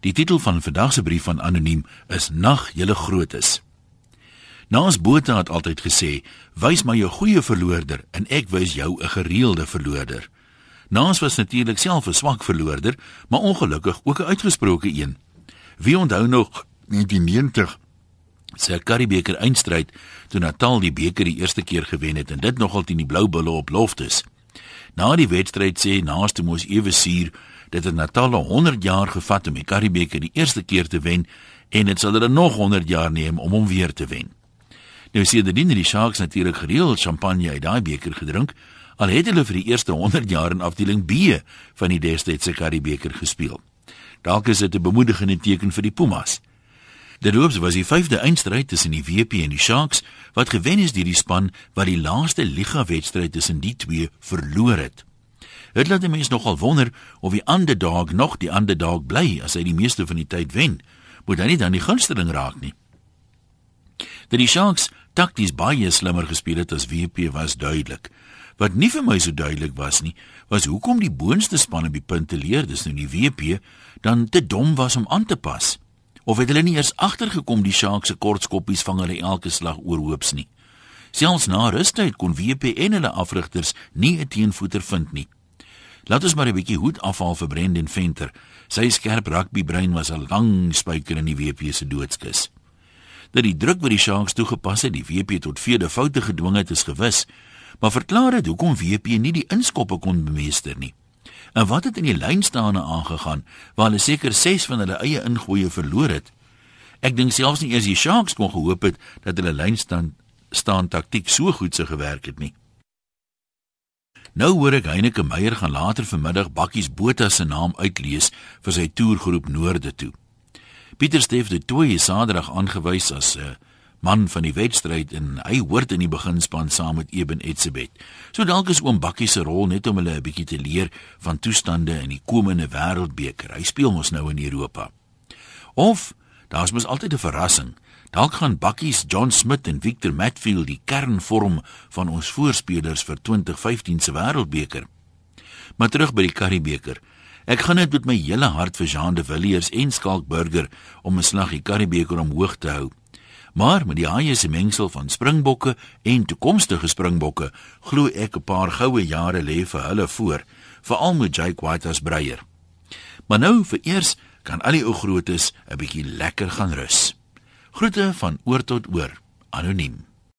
Die titel van vandag se brief van anoniem is Nag julle grootes. Naas Botha het altyd gesê: "Wys my jou goeie verloorder en ek wys jou 'n gereelde verloorder." Naas was natuurlik self 'n swak verloorder, maar ongelukkig ook 'n uitgesproke een. Wie onthou nog 1990 se Karibeker eindstryd toe Natal die beker die eerste keer gewen het en dit nogal teen die Blou Bulle op loftes. Na die wedstryd sê naaste moes ewe suur dit het Natal 100 jaar gevat om die Karibeker die eerste keer te wen en dit sal hulle nog 100 jaar neem om hom weer te wen. Nou die dinge die Sharks natuurlik gereeld champagne uit daai beker gedrink al het hulle vir die eerste 100 jaar in afdeling B van die destydse Karibeker gespeel. Dalk is dit 'n bemoedigende teken vir die Pumas. Dit loops was die vyfde eindstryd tussen die WP en die Sharks wat gewen is deur die span wat die laaste liga wedstryd tussen die twee verloor het. Dit laat die mens nogal wonder of die underdog nog die underdog bly as hy die meeste van die tyd wen. Moet hy nie dan die gunsteling raak nie. Dat die Sharks takties baie slimmer gespeel het as WP was duidelik. Wat nie vir my so duidelik was nie, was hoekom die boonste span op die punte leer, dis nou die WP, dan te dom was om aan te pas. Of het hulle nie eers agtergekom die Sharks se kortskoppies vang hulle elke slag oorhoops nie. Selfs na rustyd kon WP en hulle afrigters nie 'n teenvoeter vind nie. Laat ons maar 'n bietjie hoed afhaal vir Brendan Venter. Sy skerp rugbybrein was 'n lang spyker in die WP se doodskus. Dat die druk wat die Sharks toegepas het, die WP tot vierde foute gedwing het, is gewis, maar verklaar dit hoekom WP nie die inskoppe kon bemeester nie. En wat het in die lynstaande aangegaan waar hulle seker 6 van hulle eie ingooie verloor het? Ek dink selfs nie eers die Sharks kon gehoop het dat hulle lynstand staan taktik so goed se gewerk het nie. Nou hoor ek Heineke Meyer gaan later vanmiddag Bakkies Botha se naam uitlees vir sy toergroep Noorde toe. Pieter Steef het toe Saterdag aangewys as 'n uh, man van die wedstryd en hy hoort in die beginspan saam met Eben Etzebeth. So dalk is oom Bakkie se rol net om hulle 'n bietjie te leer van toestande in die komende wêreldbeker. Hy speel mos nou in Europa. Of daar's mos altyd 'n verrassing. Dalk gaan Bakkies John Smith en Victor Matfield die kern vorm van ons voorspelers vir 2015 se Wêreldbeker. Maar terug by die Karibeker. Ek gaan dit met my hele hart vir Jean de Villiers en Skalk Burger om 'n slag die Karibeker omhoog te hou. Maar met die haie se mengsel van springbokke en toekomstige springbokke, glo ek 'n paar goue jare lê vir hulle voor, veral met Jake White as breier. Maar nou vir eers kan al die ou grootes 'n bietjie lekker gaan rus. Groete van oor tot oor. Anoniem.